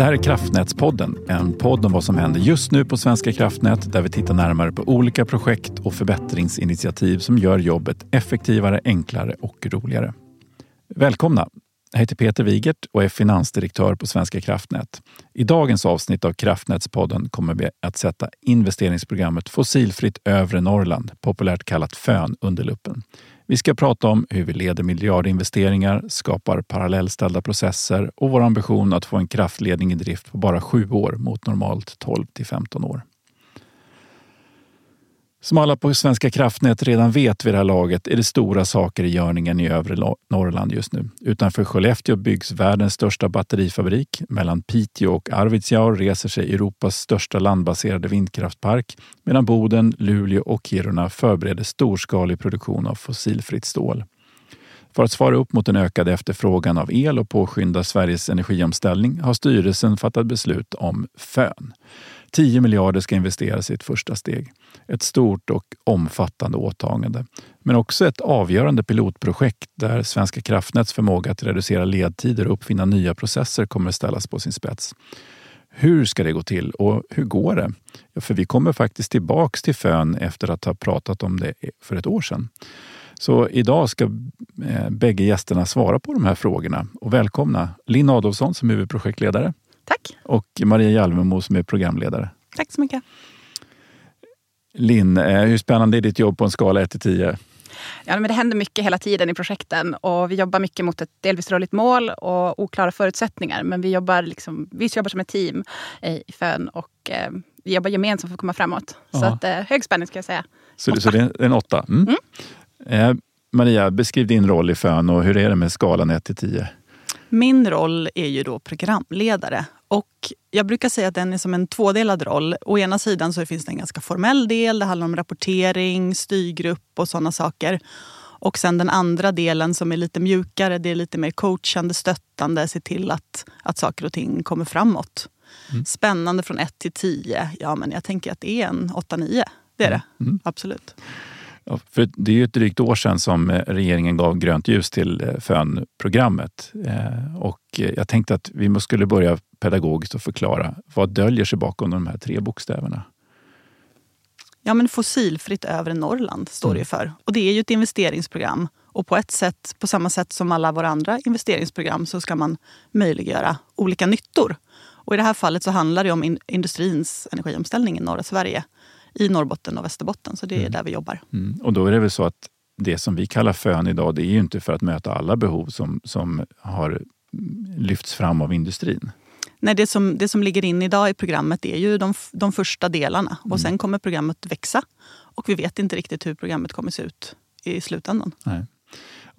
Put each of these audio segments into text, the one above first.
Det här är Kraftnätspodden, en podd om vad som händer just nu på Svenska kraftnät där vi tittar närmare på olika projekt och förbättringsinitiativ som gör jobbet effektivare, enklare och roligare. Välkomna! Jag heter Peter Wigert och är finansdirektör på Svenska kraftnät. I dagens avsnitt av Kraftnätspodden kommer vi att sätta investeringsprogrammet Fossilfritt övre Norrland, populärt kallat FÖN, under luppen. Vi ska prata om hur vi leder miljardinvesteringar, skapar parallellställda processer och vår ambition att få en kraftledning i drift på bara sju år mot normalt 12 till 15 år. Som alla på Svenska kraftnät redan vet vid det här laget är det stora saker i görningen i övre Norrland just nu. Utanför Skellefteå byggs världens största batterifabrik. Mellan Piteå och Arvidsjaur reser sig Europas största landbaserade vindkraftpark medan Boden, Luleå och Kiruna förbereder storskalig produktion av fossilfritt stål. För att svara upp mot den ökade efterfrågan av el och påskynda Sveriges energiomställning har styrelsen fattat beslut om FÖN. 10 miljarder ska investeras i ett första steg. Ett stort och omfattande åtagande. Men också ett avgörande pilotprojekt där Svenska kraftnäts förmåga att reducera ledtider och uppfinna nya processer kommer ställas på sin spets. Hur ska det gå till och hur går det? Ja, för vi kommer faktiskt tillbaks till FÖN efter att ha pratat om det för ett år sedan. Så idag ska eh, bägge gästerna svara på de här frågorna. Och välkomna Linn Adolfsson som huvudprojektledare. Tack. Och Maria Hjalmemo som är programledare. Tack så mycket. Linn, eh, hur spännande är ditt jobb på en skala 1 till 10? Ja, men det händer mycket hela tiden i projekten och vi jobbar mycket mot ett delvis rörligt mål och oklara förutsättningar. Men vi jobbar, liksom, vi jobbar som ett team i FÖN och eh, vi jobbar gemensamt för att komma framåt. Aha. Så att, eh, hög spänning ska jag säga. Så, så det är en åtta? Mm. Mm. Eh, Maria, beskriv din roll i FÖN och hur är det med skalan 1 till 10? Min roll är ju då programledare. Och jag brukar säga att den är som en tvådelad roll. Å ena sidan så finns det en ganska formell del. Det handlar om rapportering, styrgrupp och sådana saker. Och sen den andra delen som är lite mjukare, det är lite mer coachande, stöttande, se till att, att saker och ting kommer framåt. Mm. Spännande från 1 till 10. Ja, men jag tänker att det är en 8-9. Det är det, mm. absolut. För det är ju ett drygt år sedan som eh, regeringen gav grönt ljus till eh, FÖN-programmet. Eh, och jag tänkte att vi skulle börja pedagogiskt och förklara vad döljer sig bakom de här tre bokstäverna. Ja, men fossilfritt övre Norrland står mm. det för. Och det är ju ett investeringsprogram. Och på ett sätt, på samma sätt som alla våra andra investeringsprogram, så ska man möjliggöra olika nyttor. Och i det här fallet så handlar det om industrins energiomställning i norra Sverige i Norrbotten och Västerbotten. Så det är mm. där vi jobbar. Mm. Och då är det väl så att det som vi kallar FÖN idag, det är ju inte för att möta alla behov som, som har lyfts fram av industrin. Nej, det som, det som ligger in idag i programmet är ju de, de första delarna. Och mm. Sen kommer programmet växa. Och vi vet inte riktigt hur programmet kommer se ut i slutändan. Nej.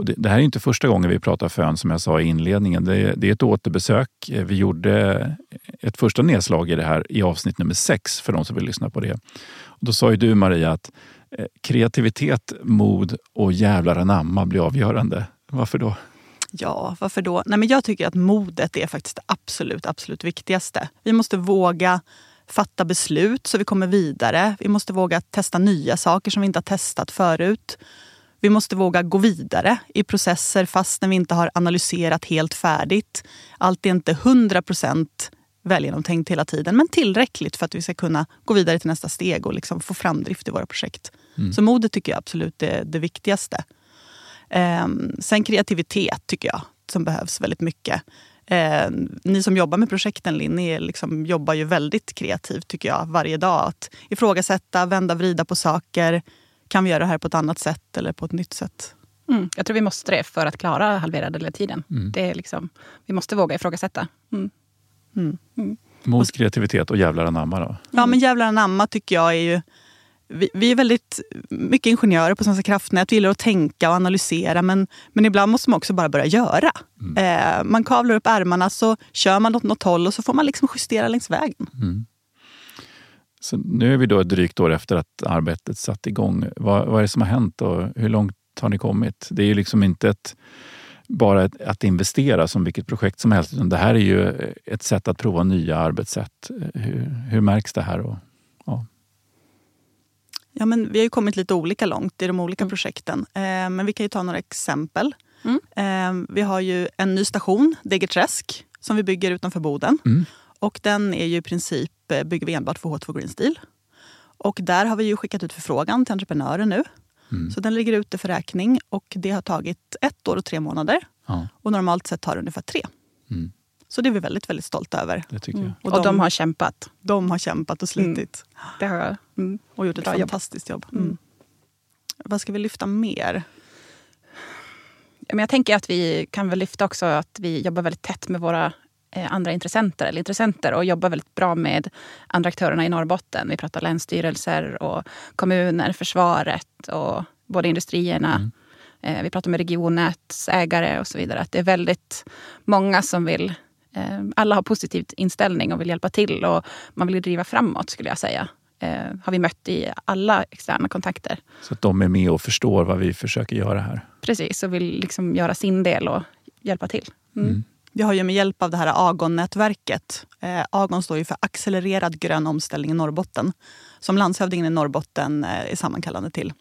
Och det, det, här är inte första gången vi pratar fön som jag sa i inledningen. Det, det, är ett återbesök. Eh, vi gjorde ett första nedslag i det här i avsnitt nummer sex för de som vill lyssna på det. Och då sa ju du Maria att eh, kreativitet, mod och jävlar anamma blir avgörande. Varför då? Ja, varför då? Nej, men jag tycker att modet är faktiskt det absolut, absolut viktigaste. Vi måste våga fatta beslut så vi kommer vidare. Vi måste våga testa nya saker som vi inte har testat förut. Vi måste våga gå vidare i processer fast när vi inte har analyserat helt färdigt. Allt är inte 100 procent välgenomtänkt hela tiden men tillräckligt för att vi ska kunna gå vidare till nästa steg och liksom få framdrift i våra projekt. Mm. Så modet tycker jag absolut är det viktigaste. Eh, sen kreativitet tycker jag som behövs väldigt mycket. Eh, ni som jobbar med projekten, Linn, ni liksom jobbar ju väldigt kreativt tycker jag varje dag. Att ifrågasätta, vända, vrida på saker kan vi göra det här på ett annat sätt eller på ett nytt sätt? Mm. Jag tror vi måste det för att klara halverade ledtiden. Mm. Det är liksom, vi måste våga ifrågasätta. Mm. Mm. mm. Mot kreativitet och jävlar anamma då? Ja, men jävlar anamma tycker jag är ju... Vi, vi, är väldigt mycket ingenjörer på Svenska kraftnät. Vi gillar att tänka och analysera men, men ibland måste man också bara börja göra. Mm. Eh, man kavlar upp ärmarna så kör man åt något håll och så får man liksom justera längs vägen. Mm. Så nu är vi då ett drygt år efter att arbetet satt igång. Vad, vad är det som har hänt och hur långt har ni kommit? Det är ju liksom inte ett, bara ett, att investera som vilket projekt som helst. Utan det här är ju ett sätt att prova nya arbetssätt. Hur, hur märks det här? Och, ja. Ja, men vi har ju kommit lite olika långt i de olika mm. projekten. Eh, men vi kan ju ta några exempel. Mm. Eh, vi har ju en ny station, Degerträsk, som vi bygger utanför Boden. Mm. Och den är ju i princip, eh, bygger vi enbart för H2 Green Steel. Och där har vi ju skickat ut förfrågan till entreprenörer nu. Mm. Så den ligger ute för räkning och det har tagit ett år och tre månader. Ja, Och normalt sett tar det ungefär tre. mm, Så det är vi väldigt, väldigt stolta över. det tycker jag. Och, de, har kämpat. de har kämpat och slitit. Det har, mm. Och gjort ett Bra jobb. fantastiskt jobb. Mm. Mm. Vad ska vi lyfta mer? Men jag tänker att vi kan väl lyfta också att vi jobbar väldigt tätt med våra andra intressenter, eller intressenter och jobbar väldigt bra med andra aktörerna i Norrbotten. Vi pratar länsstyrelser och kommuner, försvaret och både industrierna. Mm. Eh, vi pratar med regionnätsägare och så vidare. Att det är väldigt många som vill... Eh, alla har positiv inställning och vill hjälpa till och man vill driva framåt skulle jag säga. Eh, har vi mött i alla externa kontakter. Så att de är med och förstår vad vi försöker göra här. Precis, och vill liksom göra sin del och hjälpa till. Mm. Mm. Vi har ju med hjälp av det här AGON-nätverket. Eh, AGON står ju för Accelererad grön omställning i Norrbotten. Som landshövdingen i Norrbotten eh, är sammankallande till.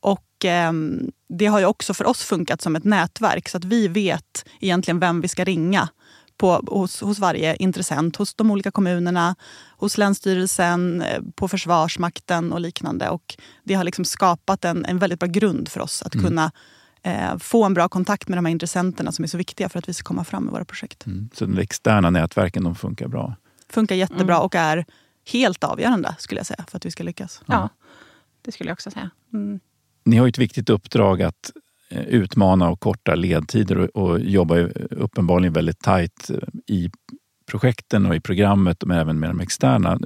Och ehm, det har ju också för oss funkat som ett nätverk så att vi vet egentligen vem vi ska ringa på, hos, hos varje intressent, hos de olika kommunerna, hos Länsstyrelsen, eh, på Försvarsmakten och liknande. Och det har liksom skapat en, en väldigt bra grund för oss att Mm. kunna eh, få en bra kontakt med de här intressenterna som är så viktiga för att vi ska komma fram med våra projekt. Mm. Så de externa nätverken de funkar bra. Funkar jättebra Mm. och är helt avgörande skulle jag säga för att vi ska lyckas. Ja, det skulle jag också säga. Mm. Ni har ju ett viktigt uppdrag att eh, utmana och korta ledtider och, och jobbar uppenbarligen väldigt tajt eh, i projekten och i programmet men även med de externa.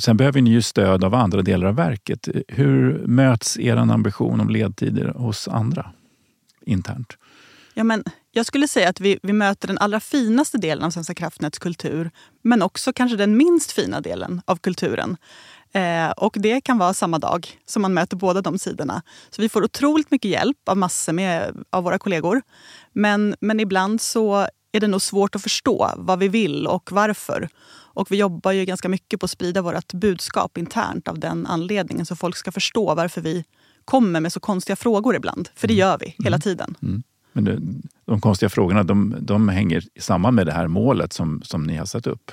Sen behöver ni ju stöd av andra delar av verket. Hur möts er ambition om ledtider hos andra internt? Ja, men jag skulle säga att vi, vi möter den allra finaste delen av Svenska kraftnäts kultur men också kanske den minst fina delen av kulturen. Eh, och det kan vara samma dag som man möter båda de sidorna. Så vi får otroligt mycket hjälp av massor med, av våra kollegor. Men, men ibland så är det nog svårt att förstå vad vi vill och varför. Och vi jobbar ju ganska mycket på att sprida vårt budskap internt av den anledningen så folk ska förstå varför vi kommer med så konstiga frågor ibland. För det gör vi hela tiden. Men det, de konstiga frågorna de, de hänger samman med det här målet som, som ni har satt upp.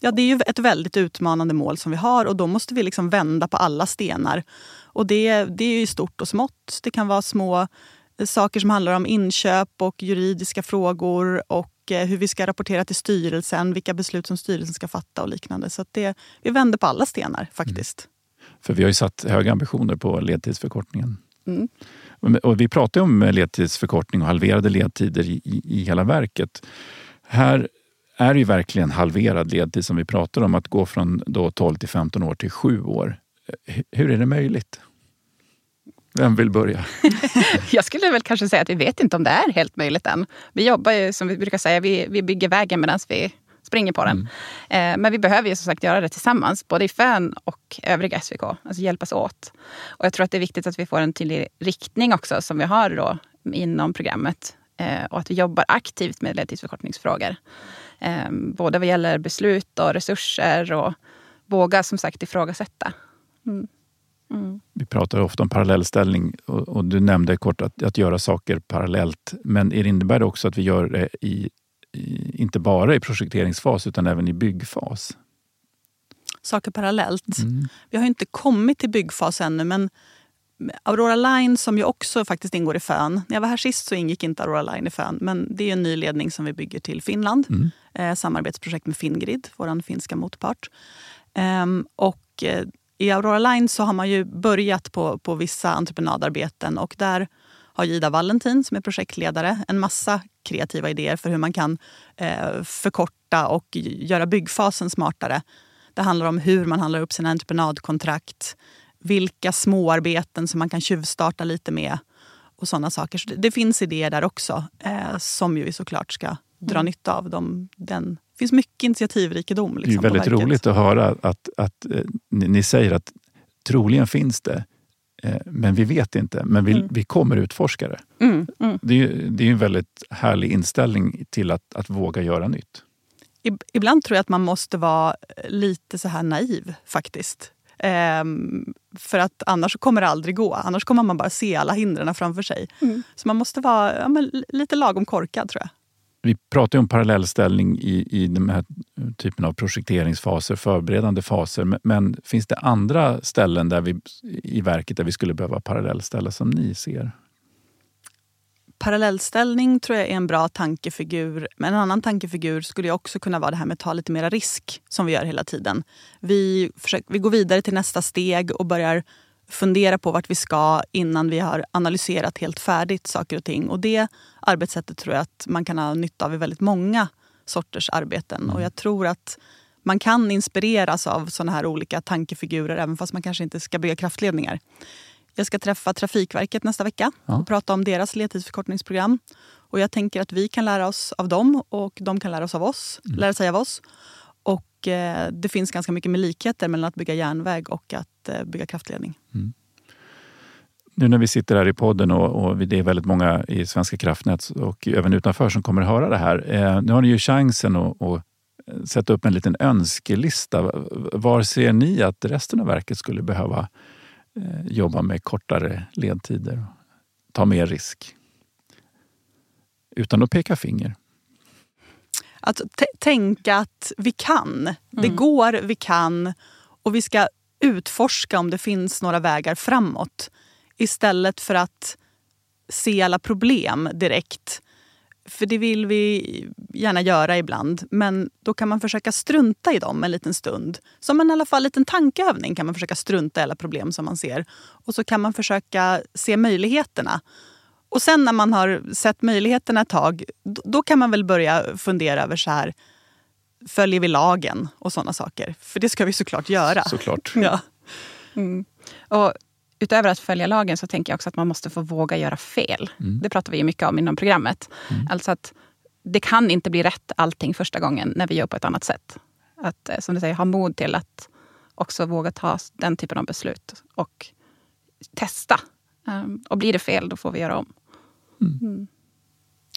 Ja, det är ju ett väldigt utmanande mål som vi har och då måste vi liksom vända på alla stenar. Och det, det är ju stort och smått. Det kan vara små eh, saker som handlar om inköp och juridiska frågor och eh, hur vi ska rapportera till styrelsen, vilka beslut som styrelsen ska fatta och liknande. Så det, vi vänder på alla stenar faktiskt. För vi har ju satt höga ambitioner på ledtidsförkortningen. Mm. Och vi pratar ju om ledtidsförkortning och halverade ledtider i, i, i hela verket. Här är det ju verkligen halverad ledtid som vi pratar om, att gå från då 12 till 15 år till 7 år. H- Hur är det möjligt? Vem vill börja? Jag skulle väl kanske säga att vi vet inte om det är helt möjligt än. Vi jobbar ju som vi brukar säga, vi, vi bygger vägen medan vi springer på den. Eh, men vi behöver ju som sagt göra det tillsammans, både i FÖN och övriga SVK. Alltså hjälpas åt. Och jag tror att det är viktigt att vi får en tydlig riktning också som vi har då inom programmet. Eh, och att vi jobbar aktivt med ledtidsförkortningsfrågor. Eh, både vad gäller beslut och resurser och våga som sagt ifrågasätta. Mm. Mm. Vi pratar ofta om parallellställning och, och du nämnde kort att, att göra saker parallellt. Men det innebär det också att vi gör det i, inte bara i projekteringsfas utan även i byggfas? Saker parallellt. Mm. Vi har inte kommit till byggfas ännu men Aurora Line som ju också faktiskt ingår i FÖN. När jag var här sist så ingick inte Aurora Line i FÖN men det är en ny ledning som vi bygger till Finland. Mm. Eh, samarbetsprojekt med Fingrid, vår finska motpart. Ehm, och eh, i Aurora Line så har man ju börjat på, på vissa entreprenadarbeten och där har Ida Valentin som är projektledare en massa kreativa idéer för hur man kan eh, förkorta och göra byggfasen smartare. Det handlar om hur man handlar upp sina entreprenadkontrakt, vilka småarbeten som man kan tjuvstarta lite med och sådana saker. Så det, det finns idéer där också eh, som ju vi såklart ska dra nytta av. De, den, det finns mycket initiativrikedom. Det är Liksom, väldigt roligt att höra att, att eh, ni, ni säger att troligen finns det, men vi vet inte. Men vi, Mm. vi kommer utforska det. Mm, mm. Det är, ju- det är en väldigt härlig inställning till att, att våga göra nytt. Ib- Ibland tror jag att man måste vara lite så här naiv faktiskt. Ehm, för att annars kommer det aldrig gå. Annars kommer man bara se alla hindren framför sig. Mm. Så man måste vara ja, lite lagom korkad tror jag vi pratar om parallellställning i, i den här typen av projekteringsfaser, förberedande faser. Men, men, finns det andra ställen där vi, i verket där vi skulle behöva parallellställa som ni ser? Parallellställning tror jag är en bra tankefigur. Men en annan tankefigur skulle också kunna vara det här med att ta lite mera risk som vi gör hela tiden. Vi, försöker, vi går vidare till nästa steg och börjar fundera på vart vi ska innan vi har analyserat helt färdigt saker och ting. Och det arbetssättet tror jag att man kan ha nytta av i väldigt många sorters arbeten. Mm. Och jag tror att man kan inspireras av såna här olika tankefigurer även fast man kanske inte ska bygga kraftledningar. Jag ska träffa Trafikverket nästa vecka ja. och prata om deras ledtidsförkortningsprogram. Och jag tänker att vi kan lära oss av dem och de kan lära oss av oss, mm. lära sig av oss. Och eh, det finns ganska mycket med likheter mellan att bygga järnväg och att eh, bygga kraftledning. Mm. Nu när vi sitter här i podden och, och, det är väldigt många i Svenska kraftnät och även utanför som kommer att höra det här. Eh, nu har ni ju chansen att, att eh, sätta upp en liten önskelista. Var ser ni att resten av verket skulle behöva eh, jobba med kortare ledtider och ta mer risk? Utan att peka finger. Att tänka att vi kan. Mm. Det går, vi kan och vi ska utforska om det finns några vägar framåt istället för att se alla problem direkt. För det vill vi gärna göra ibland. Men då kan man försöka strunta i dem en liten stund. Som en i alla fall liten tankeövning kan man försöka strunta i alla problem som man ser. Och så kan man försöka se möjligheterna. Och sen när man har sett möjligheterna ett tag, då kan man väl börja fundera över så här, följer vi lagen och sådana saker? För det ska vi såklart göra. Såklart. Ja. Mm. Och utöver att följa lagen så tänker jag också att man måste få våga göra fel. Mm. Det pratar vi mycket om inom programmet. Mm. Alltså att det kan inte bli rätt allting första gången när vi gör på ett annat sätt. Att eh, som du säger, ha mod till att också våga ta den typen av beslut och testa. Um, och blir det fel, då får vi göra om. Mm. mm.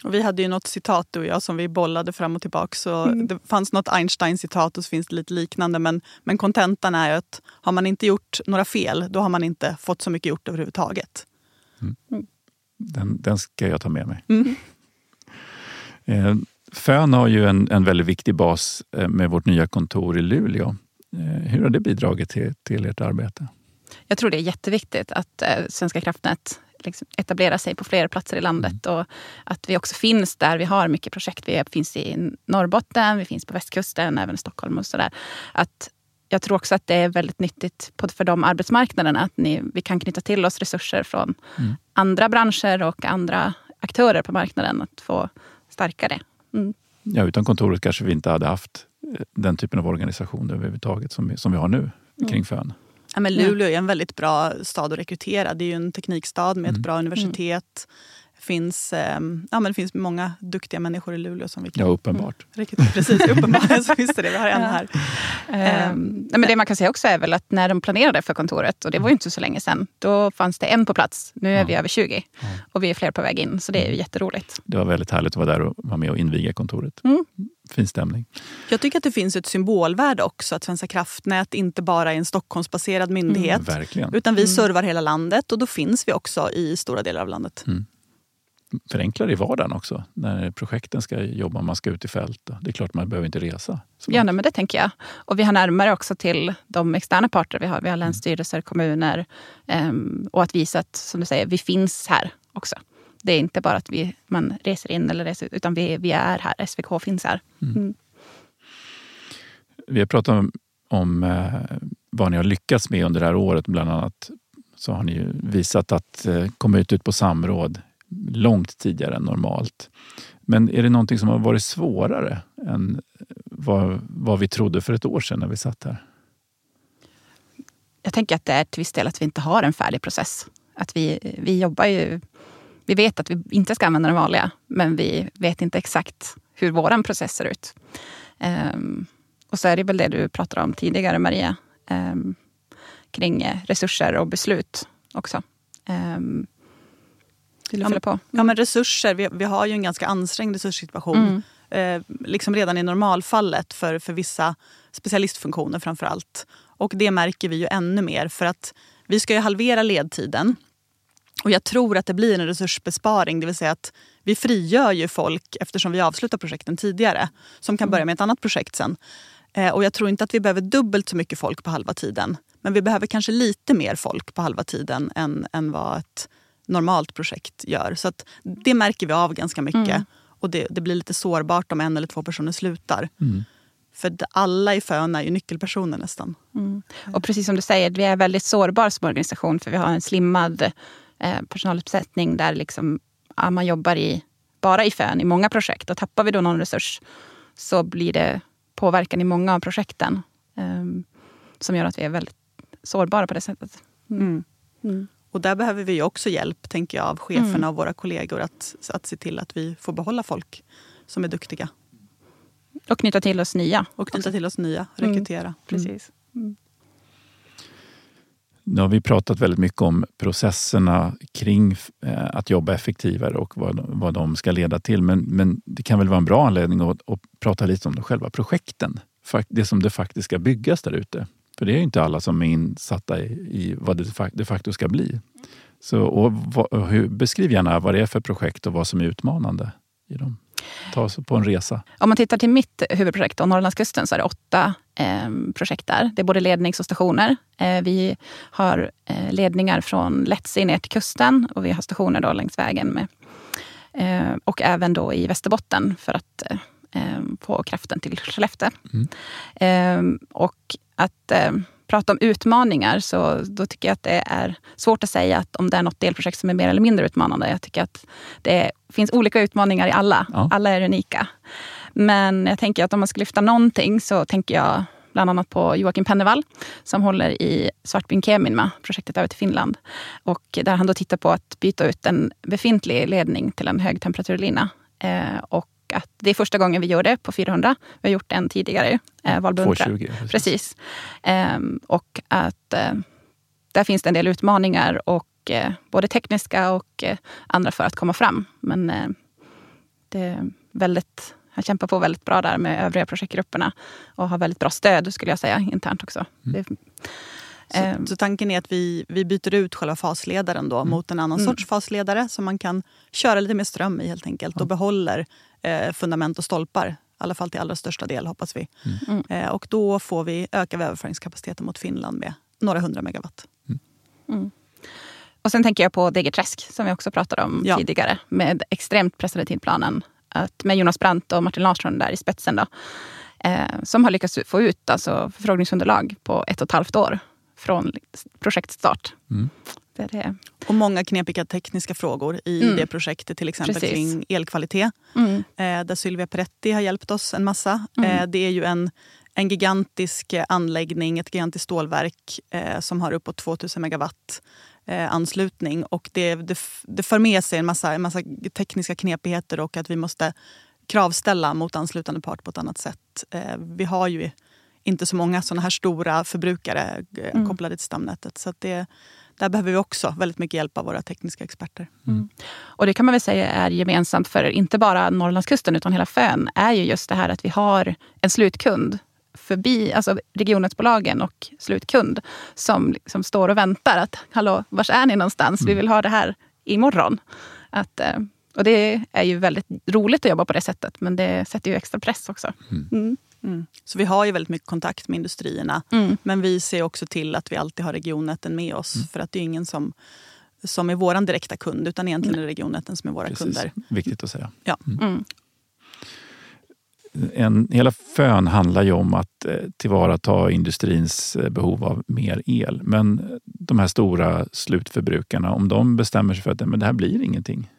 Och vi hade ju något citat du och jag som vi bollade fram och tillbaka. Så mm. Det fanns något Einstein-citat och så finns det lite liknande. Men, men kontentan är att har man inte gjort några fel, då har man inte fått så mycket gjort överhuvudtaget. Mm. mm. Den, den ska jag ta med mig. Mm. Eh, Fön har ju en, en väldigt viktig bas eh, med vårt nya kontor i Luleå. Eh, hur har det bidragit till, till ert arbete? Jag tror det är jätteviktigt att Svenska kraftnät liksom etablera sig på flera platser i landet. Mm. Och att vi också finns där vi har mycket projekt. Vi finns i Norrbotten, vi finns på västkusten, även i Stockholm och sådär. jag tror också att det är väldigt nyttigt för de arbetsmarknaderna att ni, vi kan knyta till oss resurser från mm. andra branscher och andra aktörer på marknaden. Att få stärka det. Mm. Ja, utan kontoret kanske vi inte hade haft eh, den typen av organisation överhuvudtaget som vi, som vi har nu mm. kring FÖN. Ja, men Luleå är en väldigt bra stad att rekrytera. Det är ju en teknikstad med ett mm. bra universitet. Finns, eh, ja, men det finns många duktiga människor i Luleå som vi kan... Ja, uppenbart. Mm, precis, uppenbart. så visst är det, vi har en här. Um, men det man kan säga också är väl att när de planerade för kontoret, och det var ju inte så länge sedan, då fanns det en på plats. Nu är ja. vi över 20 ja. och vi är fler på väg in, så det är ju mm. jätteroligt. Det var väldigt härligt att vara där och vara med och inviga kontoret. Mm fin stämning. Jag tycker att det finns ett symbolvärde också att Svenska kraftnät inte bara är en Stockholmsbaserad myndighet. Mm, utan vi mm. servar hela landet och då finns vi också i stora delar av landet. Mm. Förenklar i vardagen också när projekten ska jobba, man ska ut i fält. Det är klart man behöver inte resa. Ja, nej, men det tänker jag. Och vi har närmare också till de externa parter vi har. Vi har länsstyrelser, kommuner um, och att visa att, som du säger, vi finns här också. Det är inte bara att vi, man reser in, eller reser, utan vi, vi är här. SVK finns här. Mm. Mm. Vi har pratat om, om eh, vad ni har lyckats med under det här året. Bland annat så har ni visat att eh, komma ut, ut på samråd långt tidigare än normalt. Men är det någonting som har varit svårare än vad, vad vi trodde för ett år sedan när vi satt här? Jag tänker att det är till viss del att vi inte har en färdig process. Att vi, vi jobbar ju vi vet att vi inte ska använda den vanliga, men vi vet inte exakt hur vår process ser ut. Um, och så är det väl det du pratade om tidigare, Maria, um, kring resurser och beslut också. Um, vill du fylla på? Ja, men resurser. Vi, vi, har ju en ganska ansträngd resurssituation. Mm. Eh, liksom redan i normalfallet för, för vissa specialistfunktioner framför allt. Och det märker vi ju ännu mer för att vi ska ju halvera ledtiden Och jag tror att det blir en resursbesparing, det vill säga att vi frigör ju folk eftersom vi avslutar projekten tidigare som kan börja med ett annat projekt sen. Eh, och jag tror inte att vi behöver dubbelt så mycket folk på halva tiden. Men vi behöver kanske lite mer folk på halva tiden än, än vad ett normalt projekt gör. Så att det märker vi av ganska mycket. Mm. Och det, det, blir lite sårbart om en eller två personer slutar. Mm. För alla i Fön är ju nyckelpersoner nästan. Mm. Och precis som du säger, vi är väldigt sårbara som organisation för vi har en slimmad eh, personaluppsättning där liksom, ja, man jobbar i, bara i Fön i många projekt. Och tappar vi då någon resurs så blir det påverkan i många av projekten eh, som gör att vi är väldigt sårbara på det sättet. Mm. Mm. Och där behöver vi också hjälp, tänker jag, av cheferna mm. och våra kollegor att, att se till att vi får behålla folk som är duktiga. Och knyta till oss nya. Och knyta till oss nya, rekrytera. Mm. Precis. Mm. Nu har vi pratat väldigt mycket om processerna kring eh, att jobba effektivare och vad, vad de ska leda till. Men, men det kan väl vara en bra anledning att, att prata lite om de själva projekten. Det som det faktiskt ska byggas där ute. För det är inte alla som är insatta i, i vad det de facto ska bli. Så, och, och hur, beskriv gärna vad det är för projekt och vad som är utmanande i dem. Ta oss på en resa. Om man tittar till mitt huvudprojekt, då, Norrlandskusten, så är det åtta eh, projekt där. Det är både lednings och stationer. Eh, vi har eh, ledningar från Letsi ner till kusten och vi har stationer då längs vägen. Med, eh, och även då i Västerbotten för att eh, få kraften till Skellefteå. Mm. Eh, och att eh, prata om utmaningar så då tycker jag att det är svårt att säga att om det är något delprojekt som är mer eller mindre utmanande. Jag tycker att det finns olika utmaningar i alla. Ja. Alla är unika. Men jag tänker att om man ska lyfta någonting så tänker jag bland annat på Joakim Pennevall som håller i Svartbyn Kemin med projektet över till Finland. Och där han då tittar på att byta ut en befintlig ledning till en högtemperaturlina. Eh, och att det är första gången vi gör det på 400. Vi har gjort en tidigare, eh, Valbuntra. 220. Precis. precis. Eh, och att eh, där finns det en del utmaningar, och, eh, både tekniska och eh, andra för att komma fram. Men eh, det är väldigt, han kämpar på väldigt bra där med övriga projektgrupperna och har väldigt bra stöd skulle jag säga internt också. Mm. Det, så, ehm. så, tanken är att vi, vi byter ut själva fasledaren då mm. mot en annan mm. sorts fasledare som man kan köra lite mer ström i helt enkelt och behåller eh, fundament och stolpar. I alla fall till allra största del hoppas vi. Mm. mm. Eh, och då får vi öka överföringskapaciteten mot Finland med några hundra megawatt. Mm. mm. Och sen tänker jag på Degerträsk som vi också pratade om ja. tidigare med extremt pressade tidplanen. Att med Jonas Brandt och Martin Larsson där i spetsen. Då, eh, som har lyckats få ut alltså, förfrågningsunderlag på ett och ett halvt år från projektstart. Mm. Det det. Och många knepiga tekniska frågor i mm. det projektet, till exempel Precis. kring elkvalitet. Mm. Eh, där Sylvia Peretti har hjälpt oss en massa. Mm. Eh, det är ju en, en gigantisk anläggning, ett gigantiskt stålverk eh, som har uppåt 2000 megawatt eh, anslutning. Och det, det, det för med sig en massa, en massa tekniska knepigheter och att vi måste kravställa mot anslutande part på ett annat sätt. Eh, vi har ju inte så många såna här stora förbrukare eh, mm. kopplade till stamnätet. Så det, där behöver vi också väldigt mycket hjälp av våra tekniska experter. Mm. mm. Och det kan man väl säga är gemensamt för inte bara Norrlandskusten utan hela Fön, är ju just det här att vi har en slutkund förbi, alltså regionnätsbolagen och slutkund som liksom står och väntar. att Hallå, var är ni någonstans? Mm. Vi vill ha det här imorgon. Att, eh, och det är ju väldigt roligt att jobba på det sättet men det sätter ju extra press också. Mm. Mm. Så vi har ju väldigt mycket kontakt med industrierna. Mm. Men vi ser också till att vi alltid har regionnäten med oss. Mm. För att det är ingen som, som är vår direkta kund utan egentligen är regionnäten som är våra Precis. kunder. Viktigt att säga. Ja. Mm. Mm. En, hela FÖN handlar ju om att eh, tillvarata industrins eh, behov av mer el. Men de här stora slutförbrukarna, om de bestämmer sig för att men det här blir ingenting.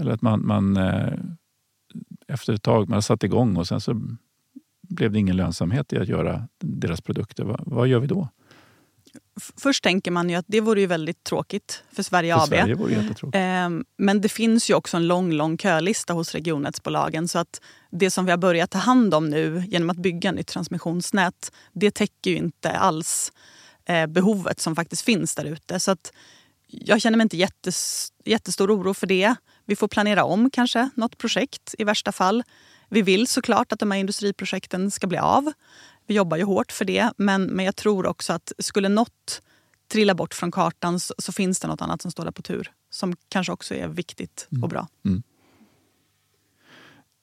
Eller att man, man eh, efter ett tag, man har satt igång och sen så blev det ingen lönsamhet i att göra deras produkter. Vad, vad gör vi då? Först tänker man ju att det vore ju väldigt tråkigt för Sverige för AB. Sverige vore ehm, Men det finns ju också en lång, lång kölista hos regionnätsbolagen. Så att det som vi har börjat ta hand om nu genom att bygga nytt transmissionsnät, det täcker ju inte alls eh, behovet som faktiskt finns där ute. Så att jag känner mig inte jättes, jättestor oro för det. Vi får planera om kanske något projekt i värsta fall. Vi vill såklart att de här industriprojekten ska bli av. Vi jobbar ju hårt för det. Men, men jag tror också att skulle något trillar bort från kartan så, så, finns det något annat som står där på tur. Som kanske också är viktigt och bra. Mm.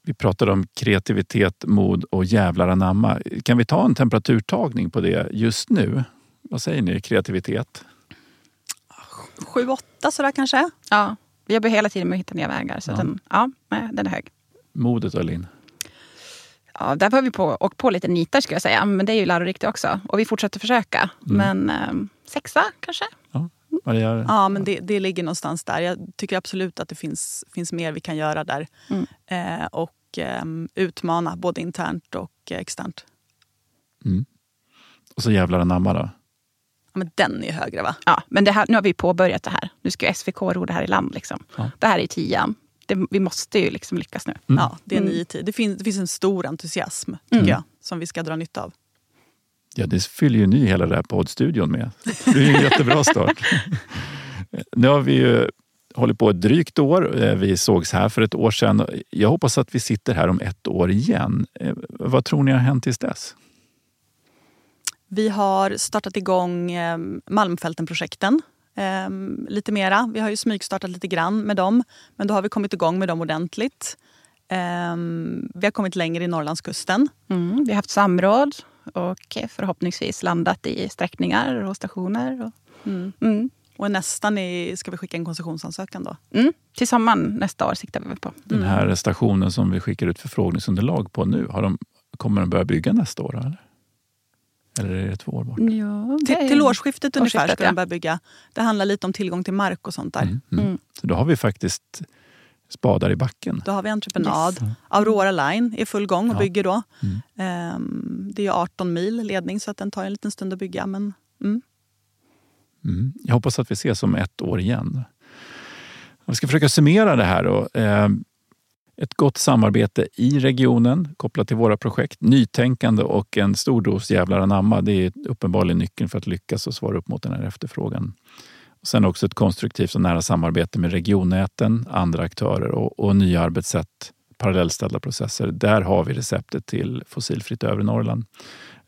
Vi pratade om kreativitet, mod och jävlar anamma. Kan vi ta en temperaturtagning på det just nu? Vad säger ni, kreativitet? Sju, åtta sådär kanske. Ja, vi jobbar hela tiden med att hitta nya vägar. Så Ja. Den, ja, den är hög. Modet och Linn? Ja, där var vi på, och på lite nitar skulle jag säga. Men det är ju lärorikt det också. Och vi fortsätter försöka. Mm. Men eh, sexa kanske? Maria? Ja, men det, det ligger någonstans där. Jag tycker absolut att det finns, finns mer vi kan göra där. Mm. Eh, och ehm, utmana både internt och eh, externt. Mm. Och så jävlar anamma då? Ja, men den är högre va? Ja, men det här, nu har vi påbörjat det här. Nu ska SVK ro det här i land. Liksom. Ja. Det här är tian. Det, vi måste ju liksom lyckas nu. Mm. Ja, det är Mm. nio tid. Det finns, det finns en stor entusiasm tycker Mm. jag. Som vi ska dra nytta av. Ja, det fyller ju ni hela den här poddstudion med. Det är ju en jättebra start. nu har vi ju hållit på ett drygt år. Eh, Vi sågs här för ett år sedan. Jag hoppas att vi sitter här om ett år igen. Eh, Vad tror ni har hänt tills dess? Vi har startat igång eh, Malmfälten-projekten. Eh, lite mera. Vi har ju smygstartat lite grann med dem. Men då har vi kommit igång med dem ordentligt. Eh, vi har kommit längre i Norrlandskusten. Mm, vi har haft samråd och förhoppningsvis landat i sträckningar och stationer. Och, Mm. mm. Och nästan i, ska vi skicka en koncessionsansökan då. Mm. Till sommaren nästa år siktar vi på. Den här stationen som vi skickar ut förfrågningsunderlag på nu, har de, kommer de börja bygga nästa år? Eller, eller är det två år bort? Ja, Till, till årsskiftet ungefär Årsskiftet, ska ja. de börja bygga. Det handlar lite om tillgång till mark och sånt där. Mm, mm. Mm. Så då har vi faktiskt spadar i backen. Då har vi entreprenad. Yes. Aurora Line är i full gång och Ja. bygger då. Mm. Ehm, det är 18 mil ledning så att den tar en liten stund att bygga. Men, mm. Mm. Jag hoppas att vi ses om ett år igen. Jag ska försöka summera det här. Då. Ett gott samarbete i regionen kopplat till våra projekt. Nytänkande och en stor dos jävlar anamma. Det är uppenbarligen nyckeln för att lyckas och svara upp mot den här efterfrågan. Och sen också ett konstruktivt och nära samarbete med regionnäten, andra aktörer och, och nya arbetssätt, parallellställda processer. Där har vi receptet till fossilfritt övre Norrland.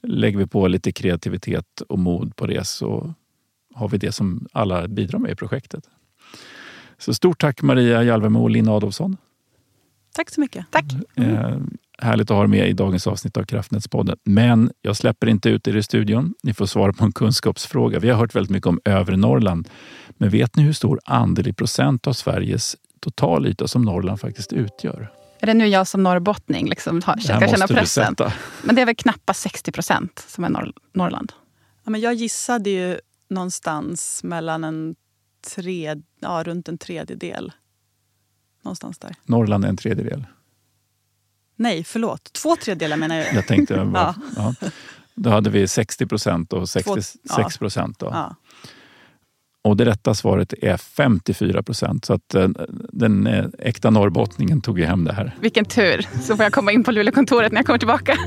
Lägger vi på lite kreativitet och mod på det så har vi det som alla bidrar med i projektet. Så stort tack Maria Jalvemo och Linn Adolfsson. Tack så mycket. Tack. Eh, härligt att ha er med i dagens avsnitt av Kraftnätspodden. Men jag släpper inte ut er i studion. Ni får svara på en kunskapsfråga. Vi har hört väldigt mycket om övre Norrland. Men vet ni hur stor andel i procent av Sveriges totalyta som Norrland faktiskt utgör? Är det nu jag som norrbottning liksom har, ska känna pressen? Men det är väl knappast 60 procent som är norr, Norrland. Ja, men jag gissade ju någonstans mellan en tre, ja, runt en tredjedel. Någonstans där. Norrland är en tredjedel. Nej, förlåt. Två tredjedelar menar jag. Jag tänkte, bara, ja. Då hade vi 60 procent och 66 ja. procent. Då. Ja. Och det rätta svaret är 54 procent. Så att eh, den eh, äkta norrbottningen tog ju hem det här. Vilken tur. Så får jag komma in på Luleåkontoret när jag kommer tillbaka.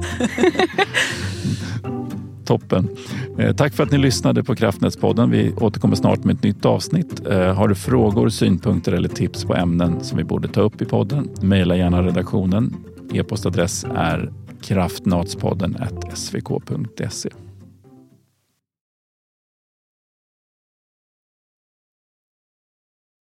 Toppen. Eh, tack för att ni lyssnade på Kraftnätspodden. Vi återkommer snart med ett nytt avsnitt. Eh, har du frågor, synpunkter eller tips på ämnen som vi borde ta upp i podden? Mejla gärna redaktionen. E-postadress är kraftnatspodden svk.se.